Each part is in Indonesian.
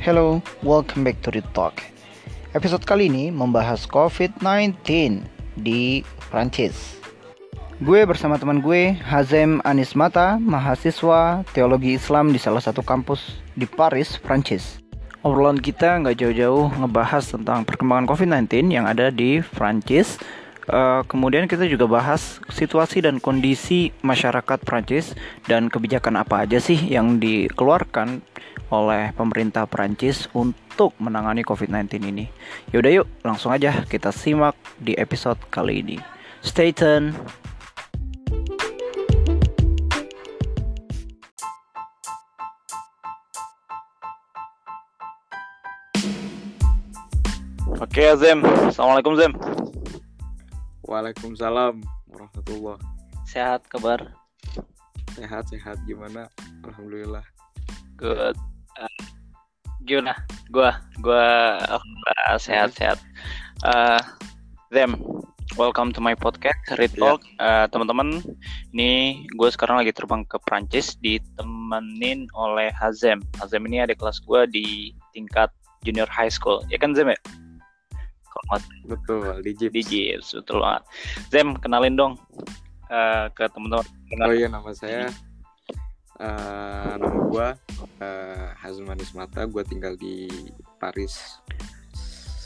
Hello, welcome back to the talk. Episode kali ini membahas COVID-19 di Prancis. Gue bersama teman gue, Hazem Anis Mata, mahasiswa teologi Islam di salah satu kampus di Paris, Prancis. Obrolan kita nggak jauh-jauh ngebahas tentang perkembangan COVID-19 yang ada di Prancis. Uh, kemudian kita juga bahas situasi dan kondisi masyarakat Prancis dan kebijakan apa aja sih yang dikeluarkan oleh pemerintah Prancis untuk menangani COVID-19 ini. Yaudah yuk, langsung aja kita simak di episode kali ini. Stay tune. Oke Azem, Assalamualaikum Zem Waalaikumsalam warahmatullah Sehat kabar? Sehat-sehat gimana? Alhamdulillah Good gimana gua gua uh, sehat sehat uh, them welcome to my podcast Read iya. Talk. Yeah. uh, teman-teman ini gue sekarang lagi terbang ke Prancis ditemenin oleh Hazem. Hazem ini ada kelas gue di tingkat junior high school. Ya kan Zem ya? Kalau betul di Gips. di Gips betul banget. Zem kenalin dong uh, ke teman-teman. Oh iya nama saya uh, nama gue uh, Hazmanis Mata. Gue tinggal di Paris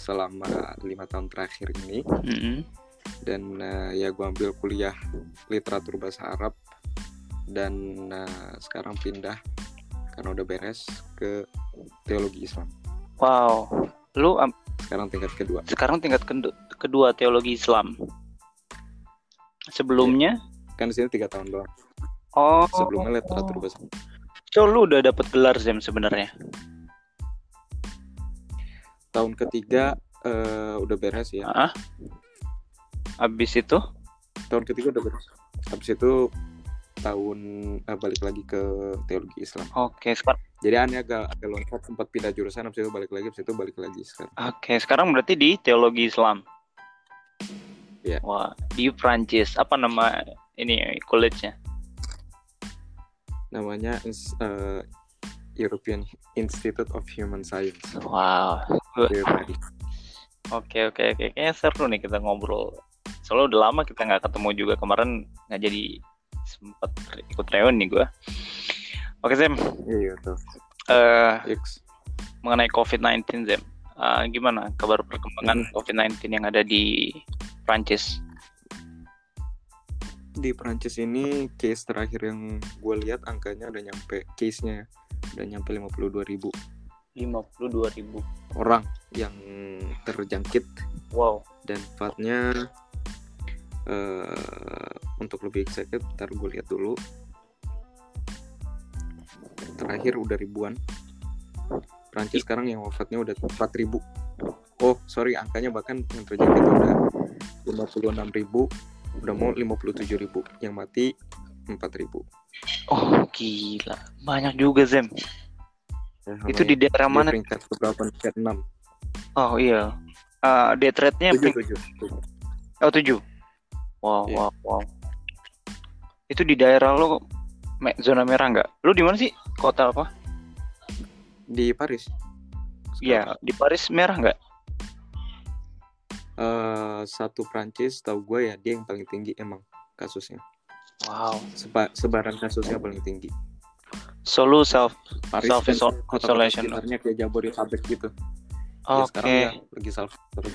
selama lima tahun terakhir ini. Mm -hmm. dan uh, ya gue ambil kuliah literatur bahasa Arab. Dan uh, sekarang pindah karena udah beres ke teologi Islam. Wow. Lu um, sekarang tingkat kedua. sekarang tingkat kedua teologi Islam. Sebelumnya? Ya, kan di sini tiga tahun doang Oh. Sebelumnya literatur bahasa. So lu udah dapet gelar Zem sebenarnya? Tahun ketiga uh, udah beres ya. Ah. Abis itu? Tahun ketiga udah beres. Abis itu tahun uh, balik lagi ke teologi Islam. Oke, okay, sekarang. Jadi aneh agak agak loncat sempat pindah jurusan, abis itu balik lagi, abis itu balik lagi sekarang. Oke, okay, sekarang berarti di teologi Islam. Ya. Wah, di Prancis. Apa nama ini college-nya? Namanya uh, European Institute of Human Science. Wow. Oke oke oke, kayaknya seru nih kita ngobrol. Soalnya udah lama kita nggak ketemu juga kemarin nggak jadi sempat ikut reuni nih gue. Oke Zem. Iya tuh. Uh, mengenai COVID-19 Zem, uh, gimana kabar perkembangan hmm. COVID-19 yang ada di Prancis? Di Prancis ini case terakhir yang gue lihat angkanya udah nyampe case-nya udah nyampe 52 ribu. 52 ribu. Orang yang terjangkit. Wow. Dan fatnya uh, untuk lebih excited ntar gue lihat dulu. Terakhir udah ribuan. Prancis sekarang yang wafatnya udah 4 ribu. Oh sorry angkanya bahkan yang terjangkit udah 56 ribu udah mau 57 ribu yang mati 4 ribu. Oh gila. Banyak juga Zem. Ya, itu di daerah mana? peringkat berapa peringkat 6 oh iya. Uh, death rate-nya 7, 7, 7. oh 7 wow yeah. wow wow. Itu di daerah lo zona merah nggak? Lu di mana sih? Kota apa? Di Paris. Iya, di Paris merah nggak? Uh, satu Prancis tahu gue ya dia yang paling tinggi emang kasusnya. Wow. Seba sebaran kasusnya paling tinggi. Solo self Paris self isolation. Sebenarnya kayak Jabodetabek gitu. Oke. Okay. Ya, lagi self Oke.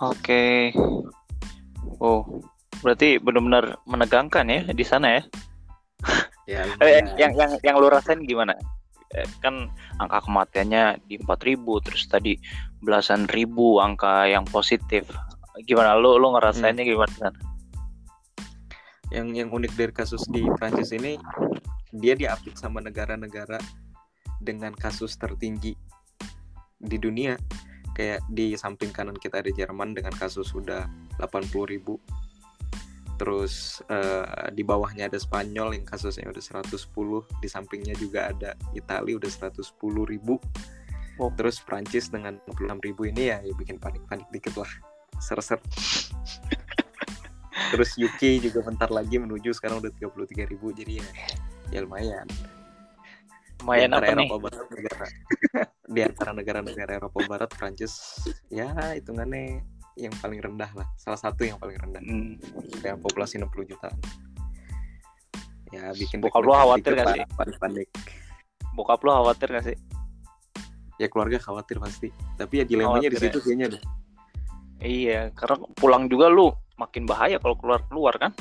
Okay. Oh, berarti benar-benar menegangkan ya di sana ya? ya eh, yang yang yang lu rasain gimana? Eh, kan angka kematiannya di 4000 terus tadi belasan ribu angka yang positif. Gimana? Lo lo ngerasainnya hmm. gimana? Yang yang unik dari kasus di Prancis ini dia diapit sama negara-negara dengan kasus tertinggi di dunia. Kayak di samping kanan kita ada Jerman dengan kasus sudah 80 ribu terus uh, di bawahnya ada Spanyol yang kasusnya udah 110 di sampingnya juga ada Italia udah 110 ribu. Oh. terus Prancis dengan 56 ribu ini ya, ya bikin panik-panik dikit lah. Ser-ser. Terus UK juga bentar lagi menuju sekarang udah 33 ribu jadi ya ya lumayan. Lumayan apa nih? Negara. di antara negara-negara Eropa Barat Prancis ya hitungannya yang paling rendah lah salah satu yang paling rendah Hmm. dengan populasi 60 jutaan ya bikin Bokap lu khawatir gak sih? panik Bokap lu khawatir gak sih? ya keluarga khawatir pasti tapi ya dilemanya di Khawatir situ kayaknya deh Iya, karena pulang juga lu makin bahaya kalau keluar keluar kan.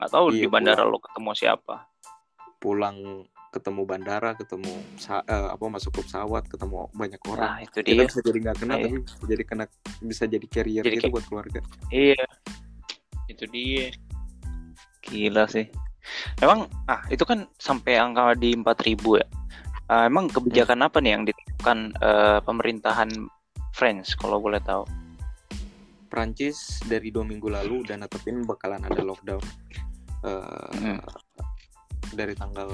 Nggak tahu Iya, di bandara lu ketemu siapa. pulang ketemu bandara ketemu eh, apa masuk ke pesawat ketemu banyak orang Nah itu kita dia. bisa jadi nggak kena Iya. tapi bisa jadi kena bisa jadi carrier Jadi gitu buat keluarga Iya. Itu dia. Gila sih. Emang ah itu kan sampai angka di 4000 ya. Ah, emang kebijakan apa nih yang diterapkan eh, pemerintahan France kalau boleh tahu? Prancis dari dua minggu lalu udah netepin bakalan ada lockdown Eh, Hmm. dari tanggal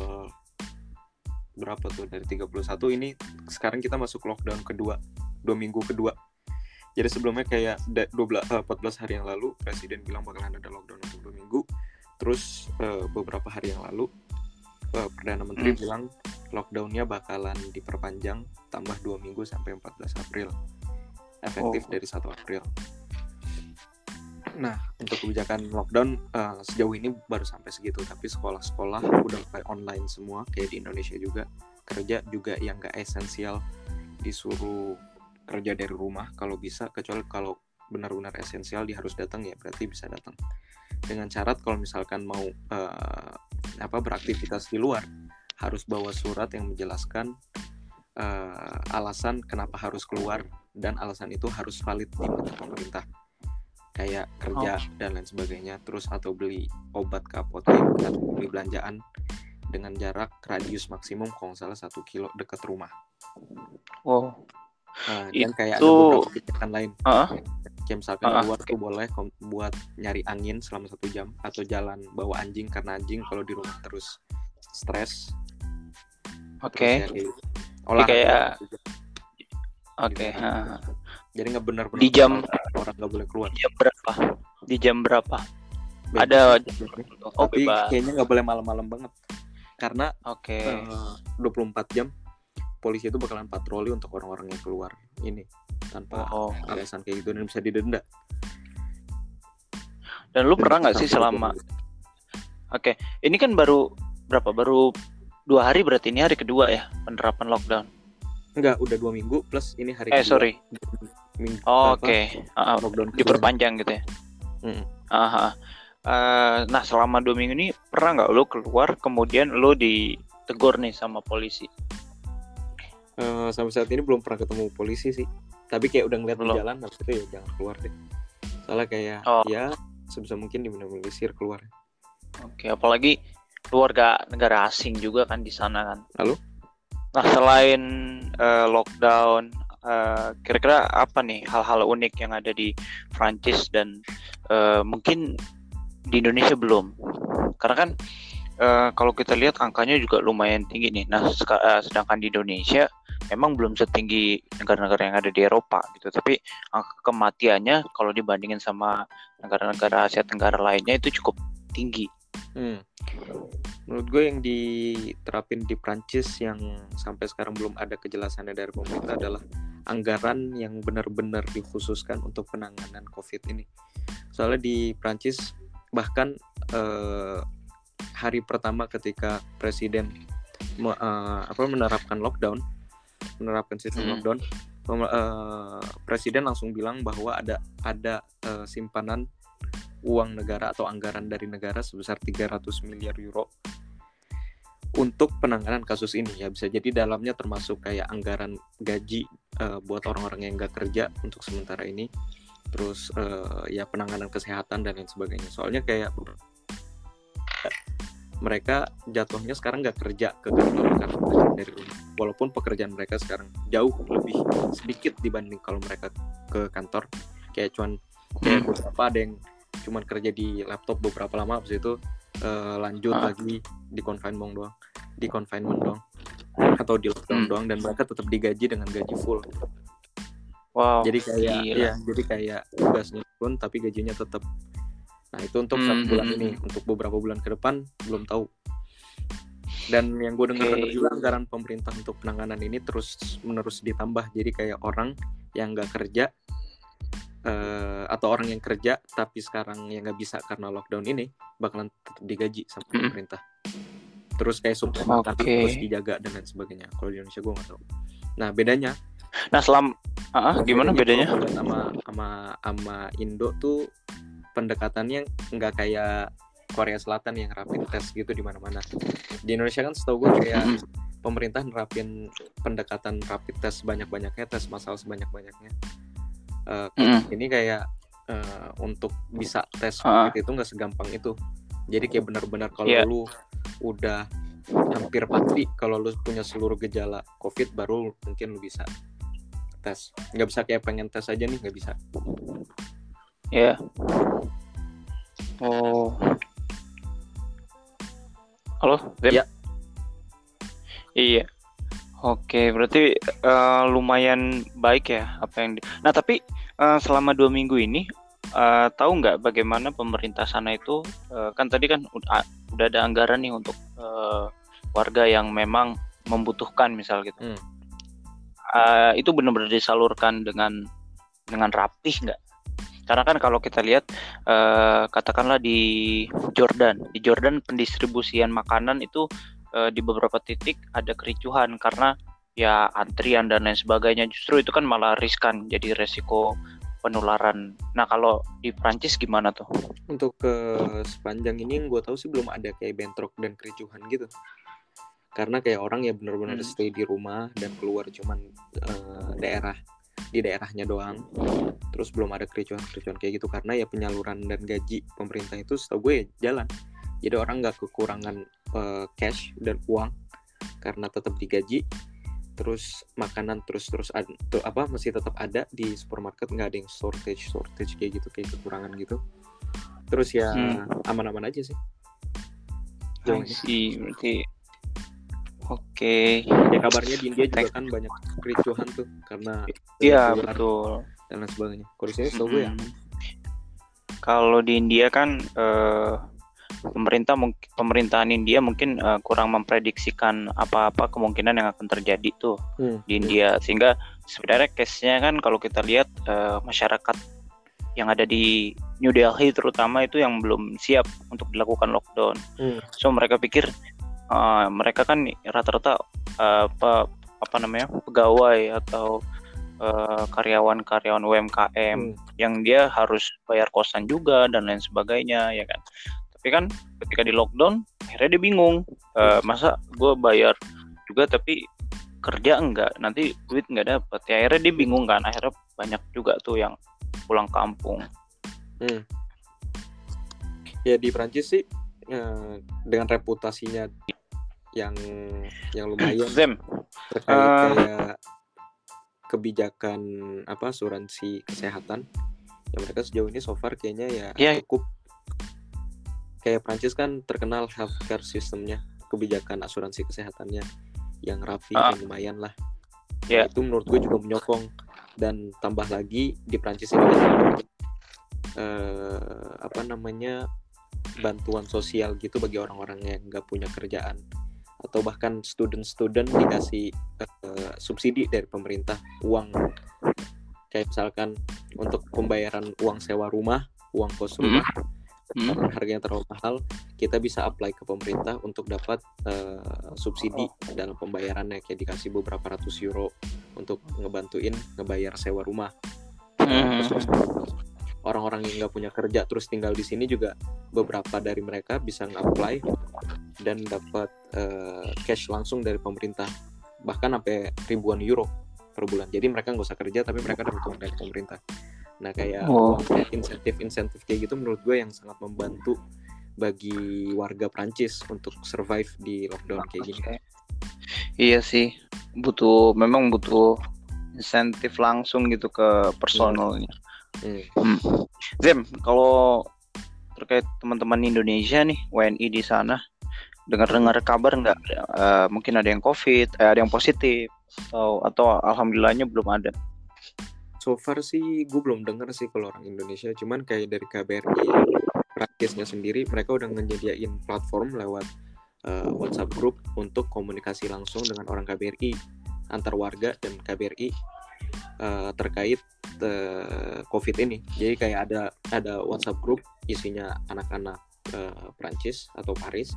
berapa tuh? Dari 31 ini sekarang kita masuk lockdown kedua. Dua minggu kedua. Jadi sebelumnya kayak da- 12 eh, 14 hari yang lalu presiden bilang bakalan ada lockdown untuk dua minggu. Terus eh, beberapa hari yang lalu eh, perdana menteri Hmm. bilang lockdownnya bakalan diperpanjang tambah dua minggu sampai 14 April. Efektif Oh. dari 1 April Nah, untuk kebijakan lockdown eh, sejauh ini baru sampai segitu, tapi sekolah-sekolah udah mulai online semua, kayak di Indonesia juga. Kerja juga yang nggak esensial disuruh kerja dari rumah kalau bisa, kecuali kalau benar-benar esensial dia harus datang ya berarti bisa datang. Dengan syarat kalau misalkan mau eh, apa beraktivitas di luar harus bawa surat yang menjelaskan eh, alasan kenapa harus keluar dan alasan itu harus valid di mata pemerintah kayak kerja dan lain sebagainya terus atau beli obat ke apotek atau beli belanjaan dengan jarak radius maksimum kalau salah satu kilo dekat rumah Wow. Nah, dan kayak ada Itu- beberapa kebijakan lain Ah, kayak misalkan Ah, keluar tuh boleh buat nyari angin selama satu jam atau jalan bawa anjing karena anjing kalau di rumah terus stres Oke. terus ya kayak olahraga. Oke. Gitu. ah. jadi nggak benar-benar Di jam- orang nggak boleh keluar Di jam berapa? Di jam berapa? Bebas Ada Oh, tapi bebas. kayaknya nggak boleh malam-malam banget karena Oke. eh, 24 jam polisi itu bakalan patroli untuk orang-orang yang keluar ini tanpa Oh. alasan kayak gitu dan bisa didenda. Dan lu Dan pernah nggak sih selama. Oke, ini kan baru berapa? Baru dua hari berarti ini hari kedua ya penerapan lockdown. Enggak, udah dua minggu plus ini hari Eh kedua. sorry. Oh, Oke, Ah, ah, lockdown kedua. diperpanjang gitu ya. Mm. Aha. Eh, nah selama dua minggu ini pernah nggak lu keluar kemudian lu ditegur nih sama polisi? Eh, sampai saat ini belum pernah ketemu polisi sih. Tapi kayak udah ngeliat di Belum. jalan, habis itu ya jangan keluar deh. Soalnya kayak Oh. ya sebisa mungkin diminimalisir keluar. Oke, apalagi keluarga negara asing juga kan di sana kan. Lalu? Nah selain eh, lockdown, eh, kira-kira apa nih hal-hal unik yang ada di Prancis dan eh, mungkin di Indonesia belum? Karena kan eh, kalau kita lihat angkanya juga lumayan tinggi nih. Nah sedangkan di Indonesia memang belum setinggi negara-negara yang ada di Eropa gitu. Tapi angka kematiannya kalau dibandingin sama negara-negara Asia Tenggara lainnya itu cukup tinggi. Hmm. Menurut gue yang diterapin di Prancis yang sampai sekarang belum ada kejelasannya dari pemerintah adalah anggaran yang benar-benar dikhususkan untuk penanganan COVID ini. Soalnya di Prancis bahkan eh, hari pertama ketika presiden me- eh, apa menerapkan lockdown, menerapkan sistem Hmm. lockdown, eh, presiden langsung bilang bahwa ada ada eh, simpanan uang negara atau anggaran dari negara sebesar 300 miliar euro untuk penanganan kasus ini ya bisa jadi dalamnya termasuk kayak anggaran gaji eh, buat orang-orang yang nggak kerja untuk sementara ini. Terus eh, ya penanganan kesehatan dan lain sebagainya. Soalnya kayak mereka jatuhnya sekarang nggak kerja ke kantor karena kerja dari rumah. Walaupun pekerjaan mereka sekarang jauh lebih sedikit dibanding kalau mereka ke kantor. Kayak cuman kayak beberapa ada yang cuman kerja di laptop beberapa lama habis itu eh, lanjut Ah. lagi di confinement doang. Di confinement doang atau di lockdown Hmm. doang dan mereka tetap digaji dengan gaji full Wow. jadi kayak gila. ya jadi kayak tugasnya turun tapi gajinya tetap nah itu untuk satu Hmm, bulan hmm, ini untuk beberapa bulan ke depan belum tahu dan yang gue dengar Oke. juga anggaran pemerintah untuk penanganan ini terus menerus ditambah jadi kayak orang yang nggak kerja eh, atau orang yang kerja tapi sekarang yang nggak bisa karena lockdown ini bakalan tetap digaji sama pemerintah terus kayak suplai makanan Oke. terus dijaga dan lain sebagainya kalau di Indonesia gue nggak tahu nah bedanya Nah, selam ah, gimana bedanya? kalau sama sama sama Indo tuh pendekatannya nggak kayak Korea Selatan yang rapid test gitu di mana-mana. Di Indonesia kan setahu gue kayak Mm. pemerintah nerapin pendekatan rapid test banyak-banyaknya, tes masal sebanyak-banyaknya. Eh, Mm-mm. ini kayak eh, untuk bisa tes. COVID itu nggak segampang itu. Jadi kayak benar-benar kalau Iya. lu udah hampir pasti kalau lu punya seluruh gejala COVID baru mungkin lu bisa tes. Nggak bisa kayak pengen tes aja nih nggak bisa. Ya. Oh. Halo, Zem? Iya. Iya. Oke, berarti eh, lumayan baik ya apa yang di... Nah, tapi eh, selama dua minggu ini eh, tahu nggak bagaimana pemerintah sana itu eh, kan tadi kan udah ada anggaran nih untuk eh, warga yang memang membutuhkan misal gitu. Hmm. Eh, itu benar-benar disalurkan dengan dengan rapih nggak? Karena kan kalau kita lihat eh, katakanlah di Jordan, di Jordan pendistribusian makanan itu eh, di beberapa titik ada kericuhan karena ya antrian dan lain sebagainya. Justru itu kan malah riskan, jadi resiko penularan. Nah kalau di Prancis gimana tuh? Untuk ke sepanjang ini yang gue tahu sih belum ada kayak bentrok dan kericuhan gitu. Karena kayak orang ya benar-benar Hmm. stay di rumah dan keluar cuman eh, daerah di daerahnya doang. Terus belum ada kericuhan-kericuhan kayak gitu karena ya penyaluran dan gaji pemerintah itu setahu gue ya jalan. Jadi orang nggak kekurangan eh, cash dan uang karena tetap digaji. Terus makanan terus-terus ad- tuh apa masih tetap ada di supermarket nggak ada yang shortage shortage kayak gitu kayak kekurangan gitu. Terus ya Hmm. aman-aman aja sih. I Jauh ini. see, berarti oke. Ya kabarnya di India juga kan banyak kericuhan tuh karena Iya betul. dan lain sebagainya. Kalau di sini setahu gue ya. Kalau di India kan eh, pemerintah pemerintahan India mungkin eh, kurang memprediksikan apa-apa kemungkinan yang akan terjadi tuh Hmm, di India sehingga sebenarnya case-nya kan kalau kita lihat eh, masyarakat yang ada di New Delhi terutama itu yang belum siap untuk dilakukan lockdown. Hmm. So mereka pikir eh, mereka kan rata-rata eh, apa apa namanya pegawai atau karyawan-karyawan UMKM Hmm. yang dia harus bayar kosan juga dan lain sebagainya ya kan. Tapi kan ketika di lockdown akhirnya dia bingung Eh, masa gue bayar juga tapi kerja enggak nanti duit nggak dapet ya akhirnya dia bingung kan akhirnya banyak juga tuh yang pulang kampung Hmm. Ya di Prancis sih eh, dengan reputasinya yang yang lumayan Zem terkait Eh. kayak kebijakan apa asuransi kesehatan yang mereka sejauh ini so far kayaknya ya Iya. cukup kayak Prancis kan terkenal healthcare sistemnya kebijakan asuransi kesehatannya yang rapi Ah. dan lumayan lah Iya. itu menurut gue juga menyokong dan tambah lagi di Prancis ini eh, apa namanya bantuan sosial gitu bagi orang-orang yang nggak punya kerjaan atau bahkan student-student dikasih eh, subsidi dari pemerintah uang kayak misalkan untuk pembayaran uang sewa rumah uang kos rumah Hmm. Karena harganya terlalu mahal kita bisa apply ke pemerintah untuk dapat eh, subsidi dalam pembayarannya. Kayak dikasih beberapa ratus euro untuk ngebantuin ngebayar sewa rumah. Hmm. Orang-orang yang nggak punya kerja terus tinggal di sini juga beberapa dari mereka bisa nge-apply dan dapat eh, cash langsung dari pemerintah. Bahkan sampai ribuan euro per bulan. Jadi mereka nggak usah kerja tapi mereka dapat uang dari pemerintah nah kayak Oh. insentif-insentif kayak gitu menurut gue yang sangat membantu bagi warga Prancis untuk survive di lockdown kayak gini. Iya sih, butuh memang butuh insentif langsung gitu ke personalnya. Hmm. Zem, kalau terkait teman-teman Indonesia nih WNI di sana, dengar-dengar kabar nggak? eh, mungkin ada yang COVID, eh, ada yang positif, atau atau alhamdulillahnya belum ada. So far sih gue belum dengar sih kalau orang Indonesia, cuman kayak dari KBRI Prancisnya sendiri mereka udah nyediain platform lewat eh, WhatsApp group untuk komunikasi langsung dengan orang KBRI antar warga dan KBRI eh, terkait eh, COVID ini. Jadi kayak ada ada WhatsApp group isinya anak-anak eh, Prancis atau Paris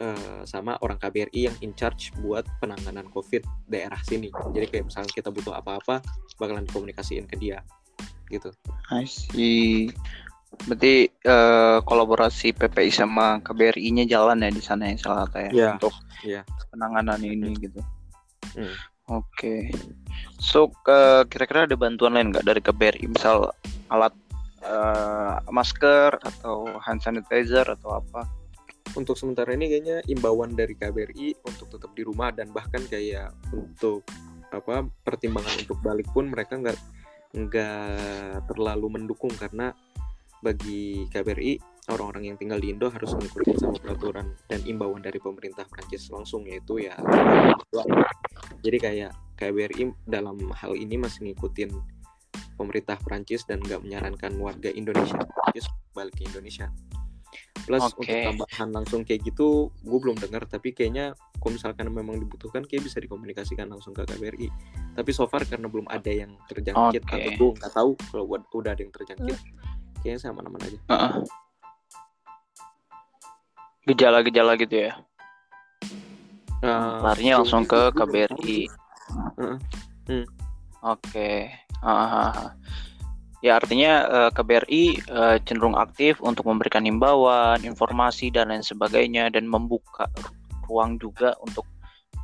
eh, sama orang KBRI yang in charge buat penanganan COVID daerah sini. Jadi kayak misalnya kita butuh apa-apa bakalan dikomunikasiin ke dia gitu. I see. Berarti eh, kolaborasi PPI sama KBRI-nya jalan ya di sana ya salah kata ya Iya, untuk iya. penanganan ini gitu. Hmm. Oke. So ke- kira-kira ada bantuan lain nggak dari KBRI misal alat eh, masker atau hand sanitizer atau apa? Untuk sementara ini kayaknya imbauan dari KBRI untuk tetap di rumah dan bahkan kayak untuk apa pertimbangan untuk balik pun mereka nggak nggak terlalu mendukung karena bagi KBRI orang-orang yang tinggal di Indo harus mengikuti sama peraturan dan imbauan dari pemerintah Prancis langsung yaitu ya jadi kayak KBRI dalam hal ini masih ngikutin pemerintah Prancis dan nggak menyarankan warga Indonesia Prancis balik ke Indonesia plus Oke. untuk tambahan langsung kayak gitu gue belum dengar tapi kayaknya kalau misalkan memang dibutuhkan kayak bisa dikomunikasikan langsung ke KBRI tapi so far karena belum ada yang terjangkit Oke. atau gue nggak tahu kalau udah- udah ada yang terjangkit kayaknya sama aman aja Heeh. Gejala-gejala gitu ya. Eh, Larinya langsung ke KBRI. sih. Heeh. Oke. Ah, Ya artinya eh, KBRI eh, cenderung aktif untuk memberikan himbauan, informasi dan lain sebagainya dan membuka ru- ruang juga untuk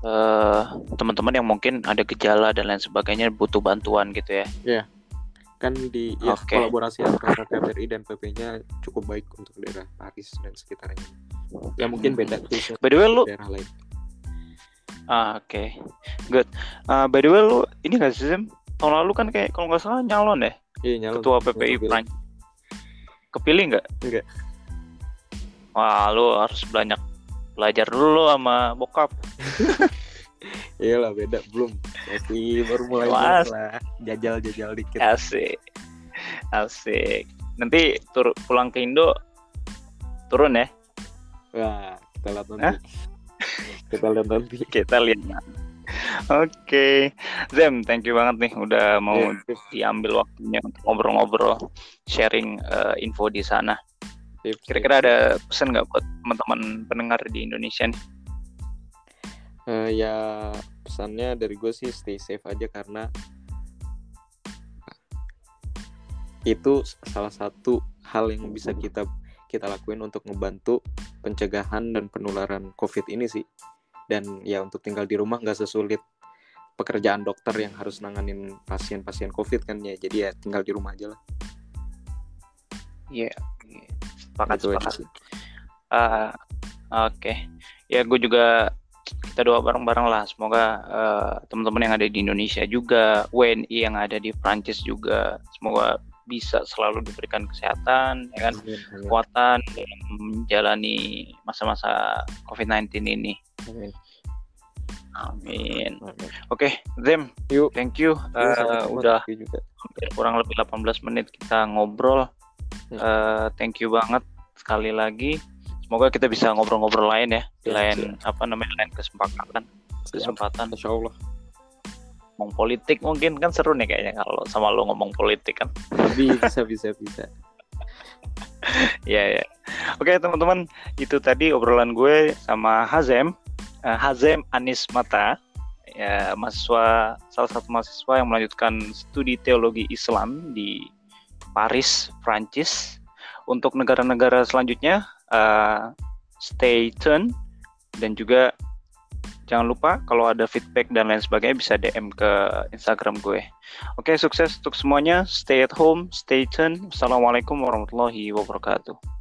eh, teman-teman yang mungkin ada gejala dan lain sebagainya butuh bantuan gitu ya. kan di ya, Oke. kolaborasi antara KBRI dan PP-nya cukup baik untuk daerah Paris dan sekitarnya. Ya mungkin beda case By the way lu daerah lain. ah oke. Good. Ah, by the way lu ini gak sih? Tahun lalu kan kayak kalau nggak salah nyalon deh Iya nyalon. ketua PPI. Prancis. Kepilih nggak? Nggak. Wah, lu harus banyak belajar dulu sama bokap. Iya lah beda belum. Masih baru mulai Mas. lah. Jajal-jajal dikit. Asik. Asik. Nanti tur pulang ke Indo turun ya. Wah kita lihat nanti. Hah? kita lihat nanti. Kita lihat. Oke. Zem, thank you banget nih udah mau sip, diambil waktunya untuk ngobrol-ngobrol sharing eh, info di sana. Kira-kira ada pesan nggak buat teman-teman pendengar di Indonesia nih? Eh, ya pesannya dari gue sih stay safe aja karena itu salah satu hal yang bisa kita kita lakuin untuk ngebantu pencegahan dan penularan COVID ini sih. Dan ya untuk tinggal di rumah nggak sesulit pekerjaan dokter yang harus nanganin pasien-pasien COVID kan ya. Jadi ya tinggal di rumah aja lah. Iya. Sepakat, Gitu sepakat. Ah, Oke, ya gue juga kita doa bareng-bareng lah. Semoga eh, teman-teman yang ada di Indonesia juga, WNI yang ada di Prancis juga, semoga bisa selalu diberikan kesehatan, ya kan, Amin, amin, kekuatan dalam menjalani masa-masa COVID-19 ini. amin, Amin. amin. Oke, Zem, Yuk. thank you. Yuk, Eh, sama-sama. udah juga. hampir kurang lebih 18 menit kita ngobrol. Eh, thank you banget sekali lagi. Semoga kita bisa ngobrol-ngobrol lain ya di Siap, lain apa namanya lain kesempatan kesempatan Insya Allah. Ngomong politik mungkin kan seru nih kayaknya kalau sama lo ngomong politik kan. Bisa, bisa, bisa. Iya ya. Oke teman-teman itu tadi obrolan gue sama Hazem Eh, Hazem Anis Mata ya mahasiswa salah satu mahasiswa yang melanjutkan studi teologi Islam di Paris Prancis untuk negara-negara selanjutnya eh, stay tune dan juga jangan lupa kalau ada feedback dan lain sebagainya bisa DM ke Instagram gue. Oke, sukses untuk semuanya. Stay at home, stay tuned. Assalamualaikum warahmatullahi wabarakatuh.